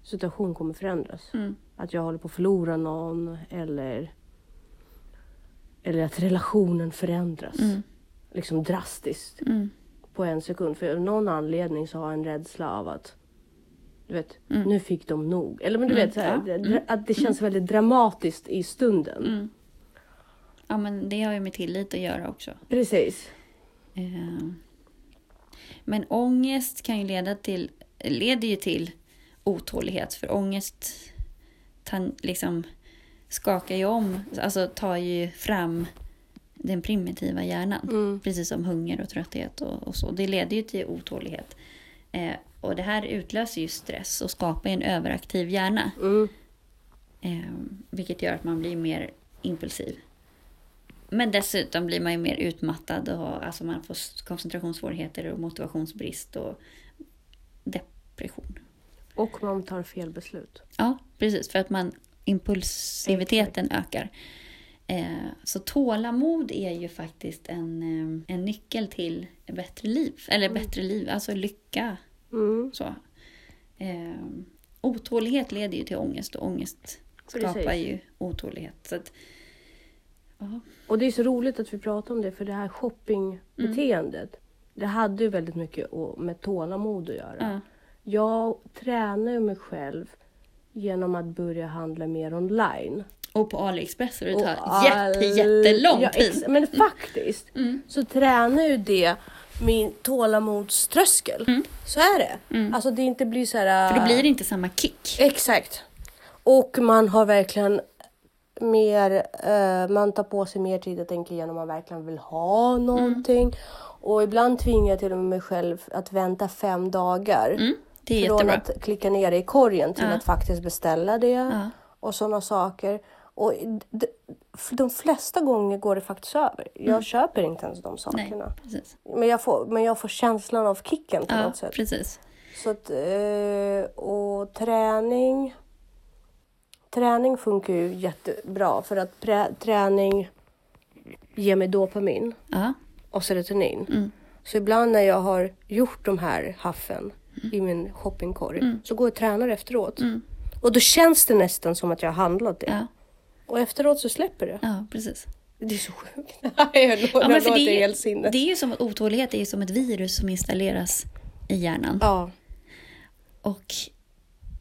situation kommer förändras. Mm. Att jag håller på att förlora någon eller, eller att relationen förändras. Mm. Liksom drastiskt Mm. på en sekund. För av någon anledning så har jag en rädsla av att du vet, Mm. nu fick de nog. Eller men du Mm, vet, så här, det- att det känns väldigt dramatiskt i stunden. Mm. Ja, men det har ju med tillit att göra också. Precis. Ehm. Men ångest kan ju leda till, leder ju till otålighet. För ångest tan, liksom skakar ju om, alltså tar ju fram den primitiva hjärnan. Mm. Precis som hunger och trötthet och, och så. Det leder ju till otålighet. Eh, och det här utlöser ju stress och skapar en överaktiv hjärna. Mm. Eh, vilket gör att man blir mer impulsiv. Men dessutom blir man ju mer utmattad och alltså man får koncentrationssvårigheter och motivationsbrist och depression. Och man tar fel beslut. Ja, precis. För att man impulsiviteten ökar. Eh, så tålamod är ju faktiskt en, eh, en nyckel till bättre liv. Eller bättre liv, alltså lycka. Mm. Så. Eh, otålighet leder ju till ångest och ångest skapar Precis. ju otålighet. Så att, ja. Och det är så roligt att vi pratar om det för det här shoppingbeteendet. Det hade ju väldigt mycket med tålamod att göra. Ja. Jag tränar mig själv genom att börja handla mer online. Och på AliExpress så det all- jätte, jättelång ja, tid. Men faktiskt Mm. så tränar ju det min tålamodströskel. Så är det. Alltså det inte blir så här... Mm. För då blir det inte samma kick. Exakt. Och man har verkligen mer, eh, man tar på sig mer tid att tänka igenom om man verkligen vill ha någonting. Och ibland tvingar jag till och med mig själv att vänta fem dagar. Mm, det är från jättebra. att klicka ner det i korgen till Ja. att faktiskt beställa det. Ja. Och sådana saker. Och de flesta gånger går det faktiskt över. Jag köper inte ens de Mm. Nej, sakerna. precis. Men, jag får, men jag får känslan av kicken på Ja, något sätt. precis. Så att, eh, och träning. Träning funkar ju jättebra för att träning ger mig dopamin Ja. och serotonin. Mm. Så ibland när jag har gjort de här haffen i min shoppingkorg så går jag och tränar efteråt. Mm. Och då känns det nästan som att jag har handlat det. Ja, Och efteråt så släpper det. ja precis. Det är så sjukt. jag Ja, men för det, sinnes. det är ju som att otålighet är ju som ett virus som installeras i hjärnan. Ja. Och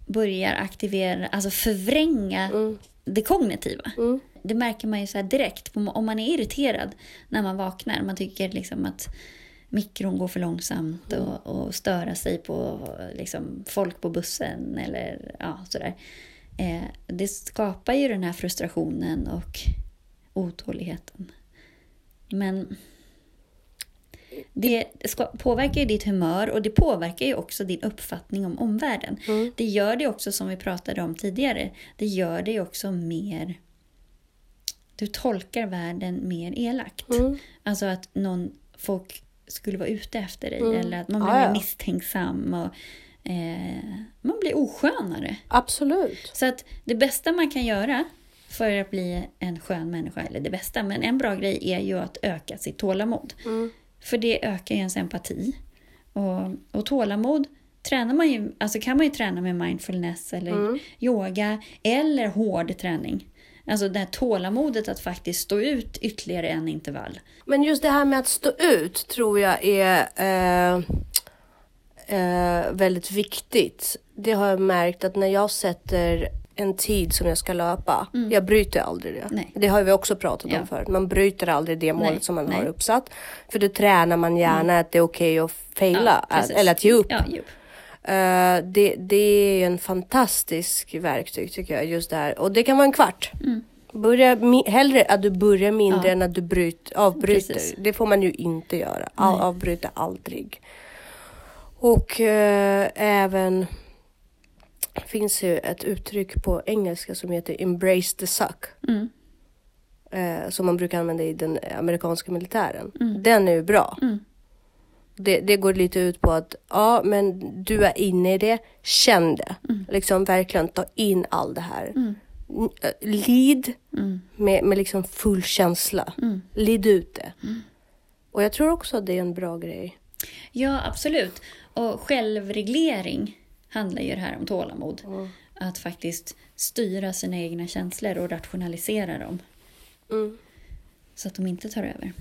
börjar aktivera, alltså förvränga Mm. det kognitiva. Mm. Det märker man ju så direkt om man är irriterad när man vaknar. Man tycker liksom att mikron går för långsamt och, och störa sig på liksom, folk på bussen eller ja, sådär. Eh, det skapar ju den här frustrationen och otåligheten. Men det ska, påverkar ju ditt humör och det påverkar ju också din uppfattning om omvärlden. Mm. Det gör det också som vi pratade om tidigare. Det gör det också mer... Du tolkar världen mer elakt. Mm. Alltså att någon folk skulle vara ute efter dig Mm. eller att man blir mer misstänksam och eh, man blir oskönare. Absolut. Så att det bästa man kan göra för att bli en skön människa, eller det bästa, men en bra grej är ju att öka sitt tålamod. Mm. För det ökar ju ens empati. Och, och tålamod tränar man ju, alltså kan man ju träna med mindfulness eller Mm. yoga eller hård träning. Alltså det här tålamodet att faktiskt stå ut ytterligare en intervall. Men just det här med att stå ut tror jag är eh, eh, väldigt viktigt. Det har jag märkt att när jag sätter en tid som jag ska löpa, jag bryter aldrig det. Mm. Nej. Det har vi också pratat Ja. om förut. Man bryter aldrig det målet Nej, som man nej. har uppsatt. För då tränar man gärna att det är okej att faila, att, precis. eller att ge upp. Ja, ge upp. Eh, det, det är en fantastisk verktyg tycker jag, just det här. Och det kan vara en kvart. Börja mi- hellre att du börjar mindre Mm. Ja. än att du bryt, avbryter. Precis. Det får man ju inte göra. Nej. avbryta aldrig. Och eh, även finns ju ett uttryck på engelska som heter embrace the suck. Mm. Eh, som man brukar använda i den amerikanska militären. Mm. Den är ju bra. Mm. Det, det går lite ut på att ja, men du är inne i det, känn det. Liksom verkligen ta in all det här. Mm. Äh, Lid Mm. med, med liksom full känsla. Mm. Lid ut det. Och jag tror också att det är en bra grej. Ja, absolut. Och självreglering handlar ju det här om tålamod. Att faktiskt styra sina egna känslor och rationalisera dem. Mm. Så att de inte tar över.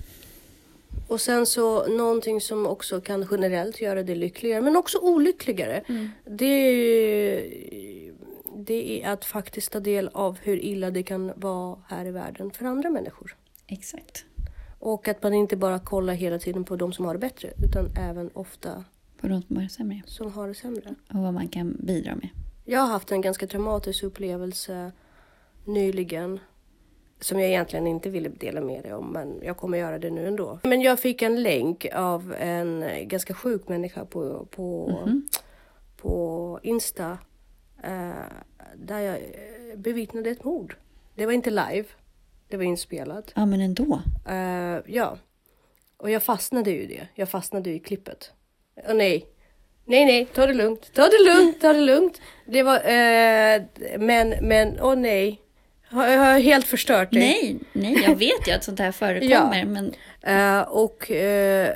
Och sen så någonting som också kan generellt göra dig lyckligare, men också olyckligare. Det, är, det är att faktiskt ta del av hur illa det kan vara här i världen för andra människor. Exakt. Och att man inte bara kollar hela tiden på de som har det bättre, utan även ofta På de som har det sämre. som har det sämre. Och vad man kan bidra med. Jag har haft en ganska traumatisk upplevelse nyligen. Som jag egentligen inte ville dela med dig om, men jag kommer göra det nu ändå. Men jag fick en länk av en ganska sjuk människa på, på, på Insta. eh, där jag eh, bevittnade ett mord. Det var inte live, det var inspelat. Ja, men ändå. Eh, ja. Och jag fastnade ju i det. Jag fastnade ju i klippet. Och nej. Nej, nej, ta det lugnt. Ta det lugnt, ta det lugnt. Det var, eh, men, men, åh nej. Har jag har helt förstört det. Nej, nej, jag vet ju att sånt här förekommer. Men, Eh, och eh,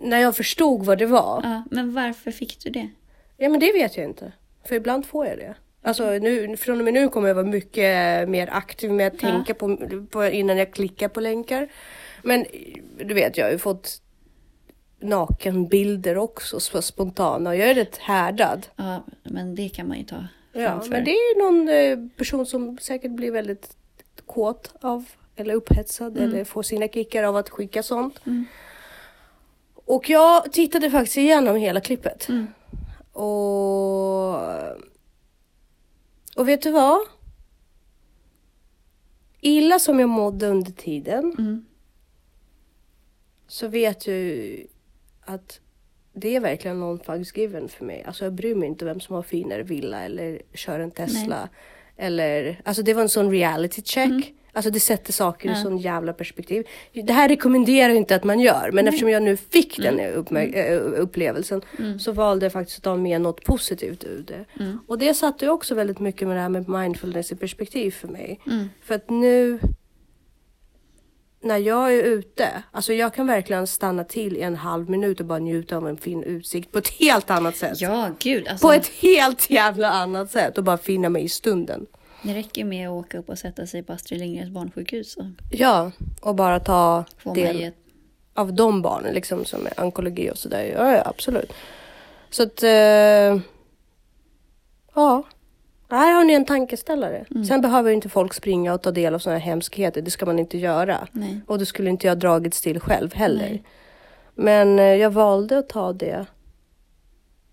när jag förstod vad det var. ja, men varför fick du det? Ja, men det vet jag inte. För ibland får jag det. Alltså nu, från och med nu kommer jag vara mycket mer aktiv med att Ja. tänka på, på innan jag klickar på länkar. Men du vet, jag har ju fått nakenbilder också, så spontana. Jag är rätt härdad. Ja, men det kan man ju ta Ja, framför. men det är någon eh, person som säkert blir väldigt kåt av eller upphetsad eller får sina kickar av att skicka sånt. Och jag tittade faktiskt igenom hela klippet. Och, och vet du vad? Illa som jag mådde under tiden Mm. så vet ju att det är verkligen någon fucks given för mig. Alltså jag bryr mig inte vem som har finare villa eller kör en Tesla. Eller, alltså det var en sån reality check. Alltså det sätter saker i Ja. sån jävla perspektiv. Det här rekommenderar jag inte att man gör. Men eftersom jag nu fick den uppmär- äh, upplevelsen så valde jag faktiskt att ta med något positivt ur det. Och det satte ju också väldigt mycket med det här med mindfulness i perspektiv för mig. Mm. För att nu när jag är ute, alltså jag kan verkligen stanna till i en halv minut och bara njuta av en fin utsikt på ett helt annat sätt. Ja, gud. Alltså, På ett helt jävla annat sätt och bara finna mig i stunden. Det räcker med att åka upp och sätta sig på Astrid Lindgrens barnsjukhus så Ja, och bara ta får del ett... av de barnen liksom som är onkologi och sådär. Ja, ja, absolut. Så att... Eh, ja. Här har ni en tankeställare. Mm. Sen behöver inte folk springa och ta del av sådana här hemskheter. Det ska man inte göra. Nej. Och det skulle inte jag dragits till själv heller. Nej. Men eh, jag valde att ta det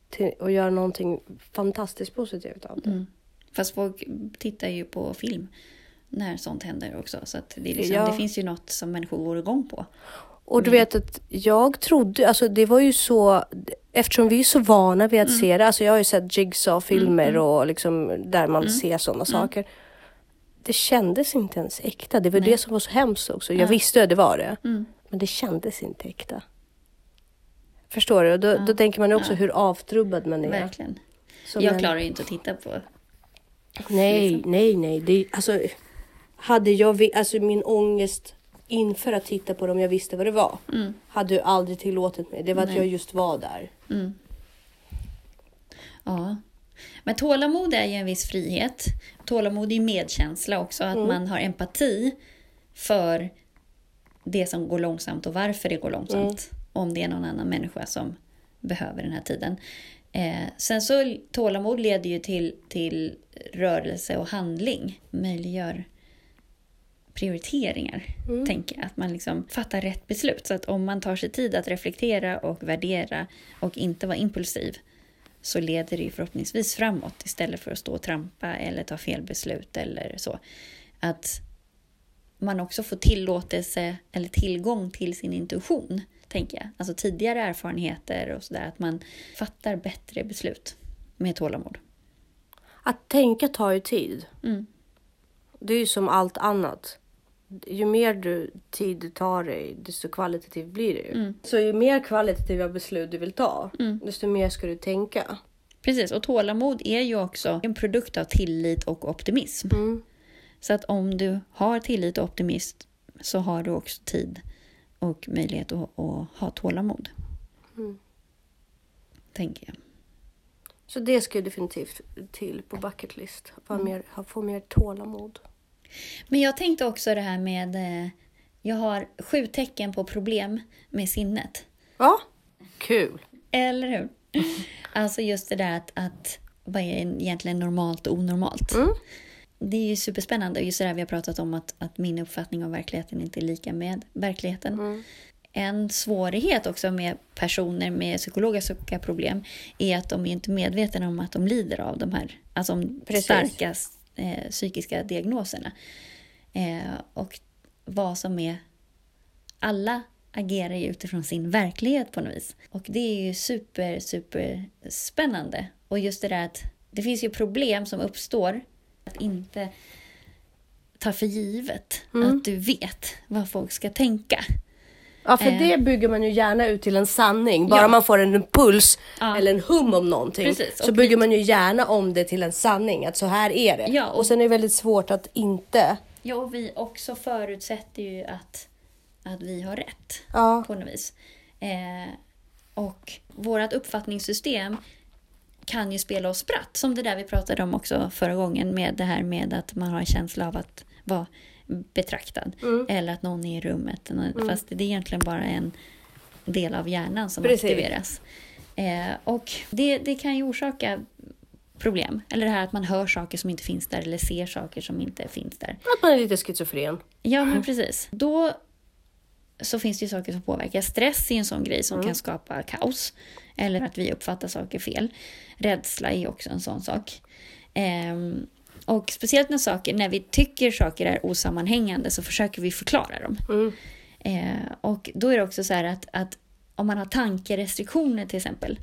till, och göra någonting fantastiskt positivt av det. Mm. Fast folk tittar ju på film när sånt händer också. Så det, liksom, Ja. det finns ju något som människor går igång på. Och du vet att jag trodde, alltså det var ju så, eftersom vi är så vana vid att Mm. se det, alltså jag har ju sett Jigsaw-filmer och liksom där man Mm. ser sådana saker. Det kändes inte ens äkta, det var Nej. det som var så hemskt också. Jag Ja. visste att det var det, Mm. men det kändes inte äkta. Förstår du? Då, då tänker man också Ja. hur avtrubbad man är. Verkligen. Som Jag en- klarar ju inte att titta på. Nej, liksom. nej, nej. Det, alltså, hade jag, alltså min ångest inför att titta på dem, jag visste vad det var. Mm. Hade du aldrig tillåtit mig. Det var att Nej. jag just var där. Mm. Ja. Men tålamod är ju en viss frihet. Tålamod är ju medkänsla också. Att man har empati för det som går långsamt och varför det går långsamt. Om det är någon annan människa som behöver den här tiden. Eh, sen så tålamod leder ju till, till rörelse och handling. Möjliggör prioriteringar, tänker jag. Att man liksom fattar rätt beslut. Så att om man tar sig tid att reflektera och värdera och inte vara impulsiv så leder det ju förhoppningsvis framåt istället för att stå och trampa eller ta fel beslut eller så. Att man också får tillåtelse eller tillgång till sin intuition, tänker jag. Alltså tidigare erfarenheter och sådär. Att man fattar bättre beslut med tålamod. Att tänka tar ju tid. Mm. Det är ju som allt annat. Ju mer du, tid du tar dig, desto kvalitativt blir ju. Mm. Så ju mer kvalitativa beslut du vill ta, desto mer ska du tänka. Precis, och tålamod är ju också en produkt av tillit och optimism. Mm. Så att om du har tillit och optimism så har du också tid och möjlighet att, att ha tålamod. Tänker jag. Så det ska ju definitivt till på bucket list. Få, Mm. mer, få mer tålamod. Men jag tänkte också det här med... eh, Jag har sju tecken på problem med sinnet. Ja, kul. Eller hur? Alltså just det där att, att vad är egentligen normalt och onormalt? Mm. Det är ju superspännande. Just det där vi har pratat om att, att min uppfattning av verkligheten inte är lika med verkligheten. Mm. En svårighet också med personer med psykologiska problem är att de är inte medvetna om att de lider av de här alltså starka eh, psykiska diagnoserna. Eh, och vad som är... Alla agerar ju utifrån sin verklighet på något vis. Och det är ju super, super spännande. Och just det där att det finns ju problem som uppstår att inte ta för givet att du vet vad folk ska tänka. Ja, för Eh. det bygger man ju gärna ut till en sanning. Bara Ja. man får en impuls Ja. eller en hum om någonting Precis, så bygger man ju gärna om det till en sanning. Att så här är det. Ja, och- och... sen är det väldigt svårt att inte. Ja, och vi också förutsätter ju att, att vi har rätt Ja, på något vis. Eh, och vårt uppfattningssystem kan ju spela oss spratt. Som det där vi pratade om också förra gången med det här med att man har en känsla av att vara betraktad. Mm. Eller att någon är i rummet. Fast det är egentligen bara en del av hjärnan som Precis. aktiveras. Eh, och det, det kan ju orsaka problem. Eller det här att man hör saker som inte finns där eller ser saker som inte finns där. att man är lite schizofren. Ja, men precis. Då så finns det ju saker som påverkar. Stress är en sån grej som kan skapa kaos. Eller att vi uppfattar saker fel. Rädsla är också en sån sak. Ehm, och speciellt när, saker, när vi tycker saker är osammanhängande så försöker vi förklara dem. Mm. Eh, och då är det också så här att, att om man har tankerestriktioner till exempel.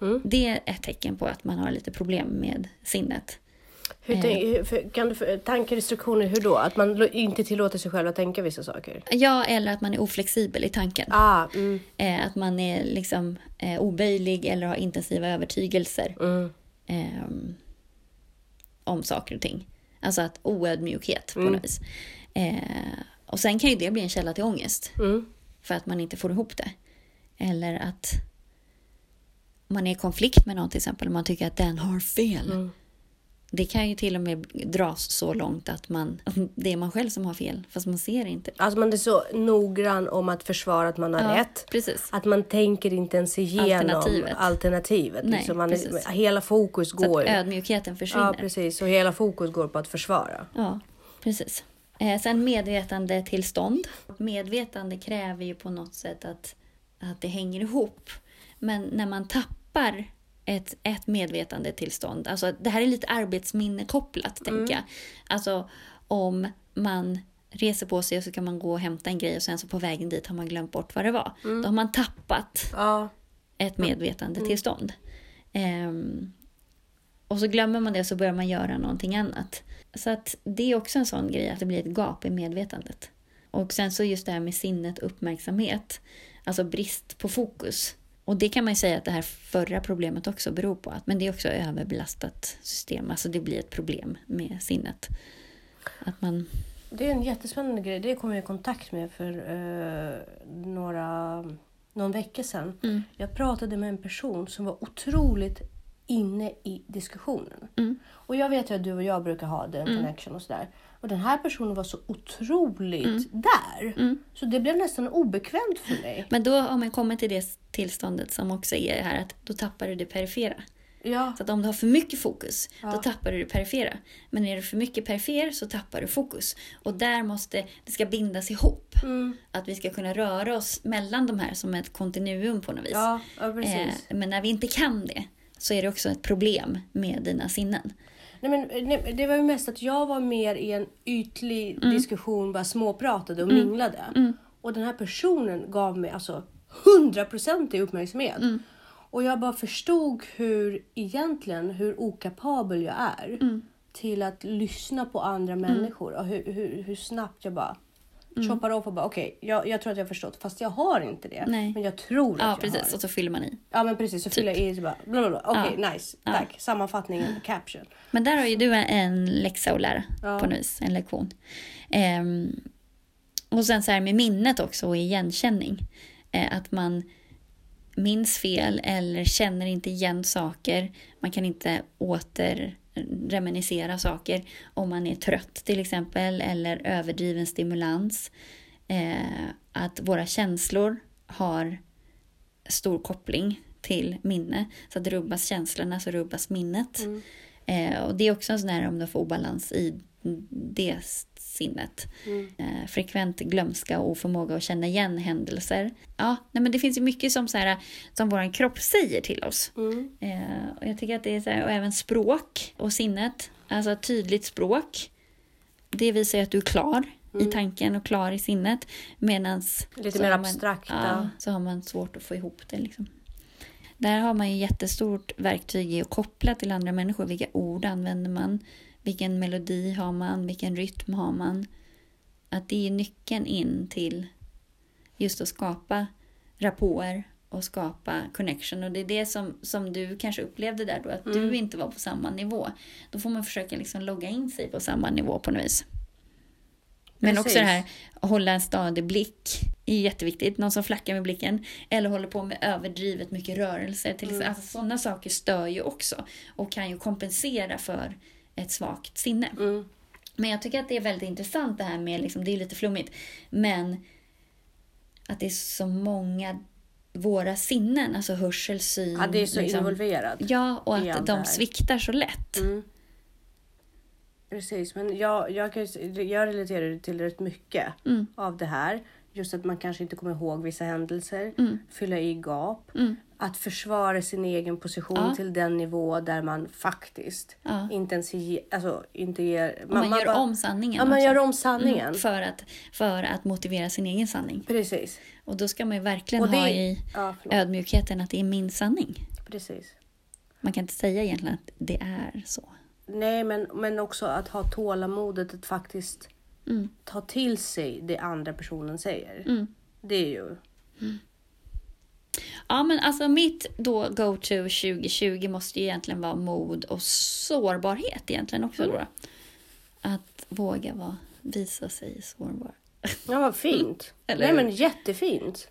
Mm. Det är ett tecken på att man har lite problem med sinnet. Hur, Eh. kan du, tankerestriktioner, hur då? Att man inte tillåter sig själv att tänka vissa saker? Ja, eller att man är oflexibel i tanken. Ah, mm, Eh, att man är liksom eh, oböjlig eller har intensiva övertygelser mm, ehm, om saker och ting. Alltså att oödmjukhet på Mm. något vis. Eh, och sen kan ju det bli en källa till ångest mm, för att man inte får ihop det. Eller att man är i konflikt med någon till exempel och man tycker att den har fel. Mm. Det kan ju till och med dras så långt att man, det är man själv som har fel, fast man ser det inte. Alltså man är så noggrann om att försvara att man har Ja, rätt. precis. Att man tänker inte ens igenom alternativet. Alternativet. Nej, liksom man är, hela fokus Så går... att ödmjukheten försvinner. Ja, precis. Och hela fokus går på att försvara. Ja, precis. Eh, sen medvetandetillstånd. Medvetande kräver ju på något sätt att, att det hänger ihop. Men när man tappar ett, ett medvetandetillstånd, alltså det här är lite arbetsminne kopplat, tänker jag. Alltså om man reser på sig och så kan man gå och hämta en grej och sen så på vägen dit har man glömt bort vad det var. Då har man tappat Ja. ett medvetandetillstånd. Ehm, och så glömmer man det och så börjar man göra någonting annat. Så att det är också en sån grej att det blir ett gap i medvetandet. Och sen så just det här med sinnet uppmärksamhet. Alltså brist på fokus. Och det kan man ju säga att det här förra problemet också beror på. Att, men det är också överbelastat system. Alltså det blir ett problem med sinnet. Att man... Det är en jättespännande grej. Det kom jag i kontakt med för eh, några, någon vecka sedan. Mm. Jag pratade med en person som var otroligt inne i diskussionen. Mm. Och jag vet ju att du och jag brukar ha den connection och sådär. Och den här personen var så otroligt där. Mm. Så det blev nästan obekvämt för mig. Men då har man kommit till det tillståndet som också är här att då tappar du det perifera. Ja, Så att om du har för mycket fokus, Ja. då tappar du det perifera. Men är du för mycket perifer så tappar du fokus. Och där måste det ska bindas ihop. mm, Att vi ska kunna röra oss mellan de här som ett kontinuum på något vis. ja. Eh, men när vi inte kan det så är det också ett problem med dina sinnen. Nej, men, nej, det var ju mest att jag var mer i en ytlig Mm. diskussion, bara småpratade och minglade. Och den här personen gav mig alltså 100% i uppmärksamhet. Mm. Och jag bara förstod hur egentligen hur okapabel jag är Mm. till att lyssna på andra människor och hur, hur, hur snabbt jag bara Mm. choppar av och bara okej, jag, jag tror att jag har förstått fast jag har inte det. Nej. Men jag tror att Ja, jag precis. har. Och så fyller man i. Ja men precis, så fyller jag i så bara bla bla bla. Okej, nice, Ja. tack. Sammanfattningen, caption. Men där har ju du en läxa att lära Ja. på något vis, en lektion. Ehm, och sen så här med minnet också och igenkänning. Eh, att man minns fel eller känner inte igen saker. Man kan inte återreminiscera saker om man är trött till exempel eller överdriven stimulans. Eh, att våra känslor har stor koppling till minne. Så att rubbas känslorna så rubbas minnet. Mm. Eh, och det är också en sån här om du får obalans i det sinnet. Mm. Eh, frekvent glömska och oförmåga att känna igen händelser. Ja, nej, men det finns ju mycket som, så här, som vår kropp säger till oss. Mm. Eh, och jag tycker att det är så här, och även språk och sinnet. Alltså tydligt språk. Det visar ju att du är klar i tanken och klar i sinnet. Medans Mm. Lite mer abstrakta. Ja, så har man svårt att få ihop det. Liksom. Där har man ju jättestort verktyg i att koppla till andra människor. Vilka ord använder man? Vilken melodi har man? Vilken rytm har man? Att det är nyckeln in till just att skapa rapporter och skapa connection. Och det är det som, som du kanske upplevde där då, att du inte var på samma nivå. Då får man försöka liksom logga in sig på samma nivå på något vis. Men Precis. också det här att hålla en stadig blick är jätteviktigt. Någon som flackar med blicken eller håller på med överdrivet mycket rörelser. Till exempel. Alltså, sådana saker stör ju också och kan ju kompensera för ett svagt sinne. Mm. Men jag tycker att det är väldigt intressant det här med, liksom, det är lite flummigt, men att det är så många, våra sinnen, alltså hörsel, syn. Ja, det är så liksom, involverat. Ja, och att de sviktar så lätt. Mm. Precis, men jag, jag, kan, ju- jag relaterar till rätt mycket Mm. av det här. Just att man kanske inte kommer ihåg vissa händelser, Mm. fylla i gap, Mm. Att försvara sin egen position Ja. till den nivå där man faktiskt Ja. inte ens ge, alltså, inte ger... Och man, gör bara- om sanningen Ja, man också. gör om sanningen. Mm, för, att, för att motivera sin egen sanning. Precis. Och då ska man ju verkligen det- ha i Ja, ödmjukheten att det är min sanning. Precis. Man kan inte säga egentligen att det är så. Nej, men, men också att ha tålamodet att faktiskt Mm. ta till sig det andra personen säger. Mm. Det är ju... Ja, men alltså mitt då go-to 2020 måste ju egentligen vara mod och sårbarhet egentligen också Mm. då. Att våga vara, visa sig sårbar. Ja, vad fint. Eller Nej, men jättefint.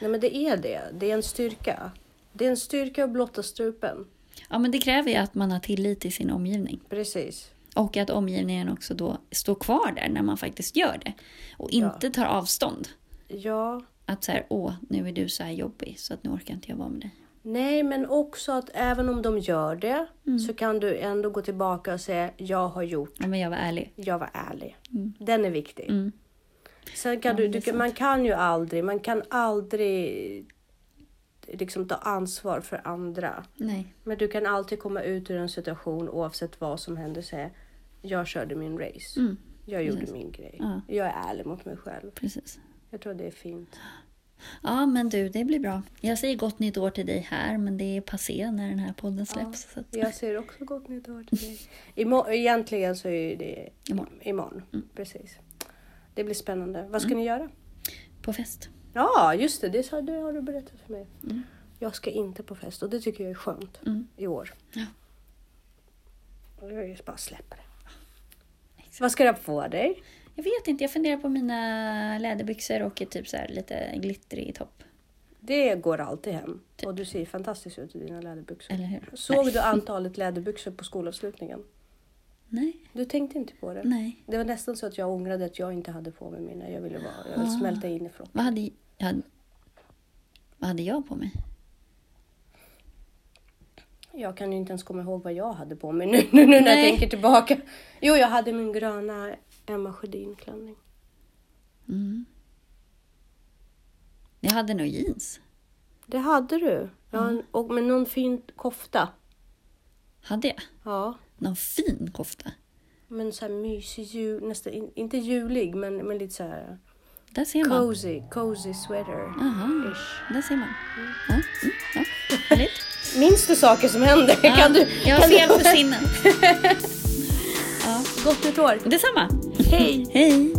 Nej, men det är det. Det är en styrka. Det är en styrka att blotta strupen. Ja, men det kräver ju att man har tillit till sin omgivning. Precis. Och att omgivningen också då står kvar där när man faktiskt gör det. Och inte tar avstånd. Ja. Att så här, åh, nu är du så här jobbig så att nu orkar inte jag vara med dig. Nej, men också att även om de gör det Mm. så kan du ändå gå tillbaka och säga jag har gjort, Ja, men jag var ärlig. jag var ärlig. Den är viktig. Mm. Sen kan Ja, du, du man kan ju aldrig, man kan aldrig liksom ta ansvar för andra. Nej. Men du kan alltid komma ut ur en situation oavsett vad som händer och säga jag körde min race. Mm. Jag gjorde Precis. min grej. Ja. Jag är ärlig mot mig själv. Precis. Jag tror det är fint. Ja, men du, det blir bra. Jag säger gott nytt år till dig här, men det är passé när den här podden släpps. Så att, Jag ser också gott nytt år till dig. Imo- egentligen så är det Imorgon. imorgon. Mm. Precis. Det blir spännande. Vad ska ni göra? På fest. Ja, just det. Det, det har du berättat för mig. Mm. Jag ska inte på fest och det tycker jag är skönt Mm. i år. Ja. Jag bara släppa det. Exakt. Vad ska du ha på dig? Jag vet inte, jag funderar på mina läderbyxor och typ så lite glittrig topp. Det går alltid hem. Och du ser fantastiskt ut i dina läderbyxor. Eller hur? Såg Nej. du antalet läderbyxor på skolavslutningen? Nej, Du tänkte inte på det? nej. Det var nästan så att jag ångrade att jag inte hade på mig mina. Jag ville, vara, jag ville Ah. smälta in i flocken. Vad hade, jag hade, vad hade jag på mig? Jag kan ju inte ens komma ihåg vad jag hade på mig nu, nu, nu när jag tänker tillbaka. Jo, jag hade min gröna Emma Sjödin-klänning. Mm. Jag hade nog jeans. Det hade du. Ja, Mm. och med någon fin kofta. Hade jag? Ja, Någon fin kofta. men så här mysig jul, nästan in, inte julig, men, men lite så här Där ser man. cozy, cozy sweater. Aha, där ser man. Ja, mm, ja. Minns du saker som händer? Ja, kan du, jag har fel på sinnen. Gott nytt år! detsamma. Hej! Hej!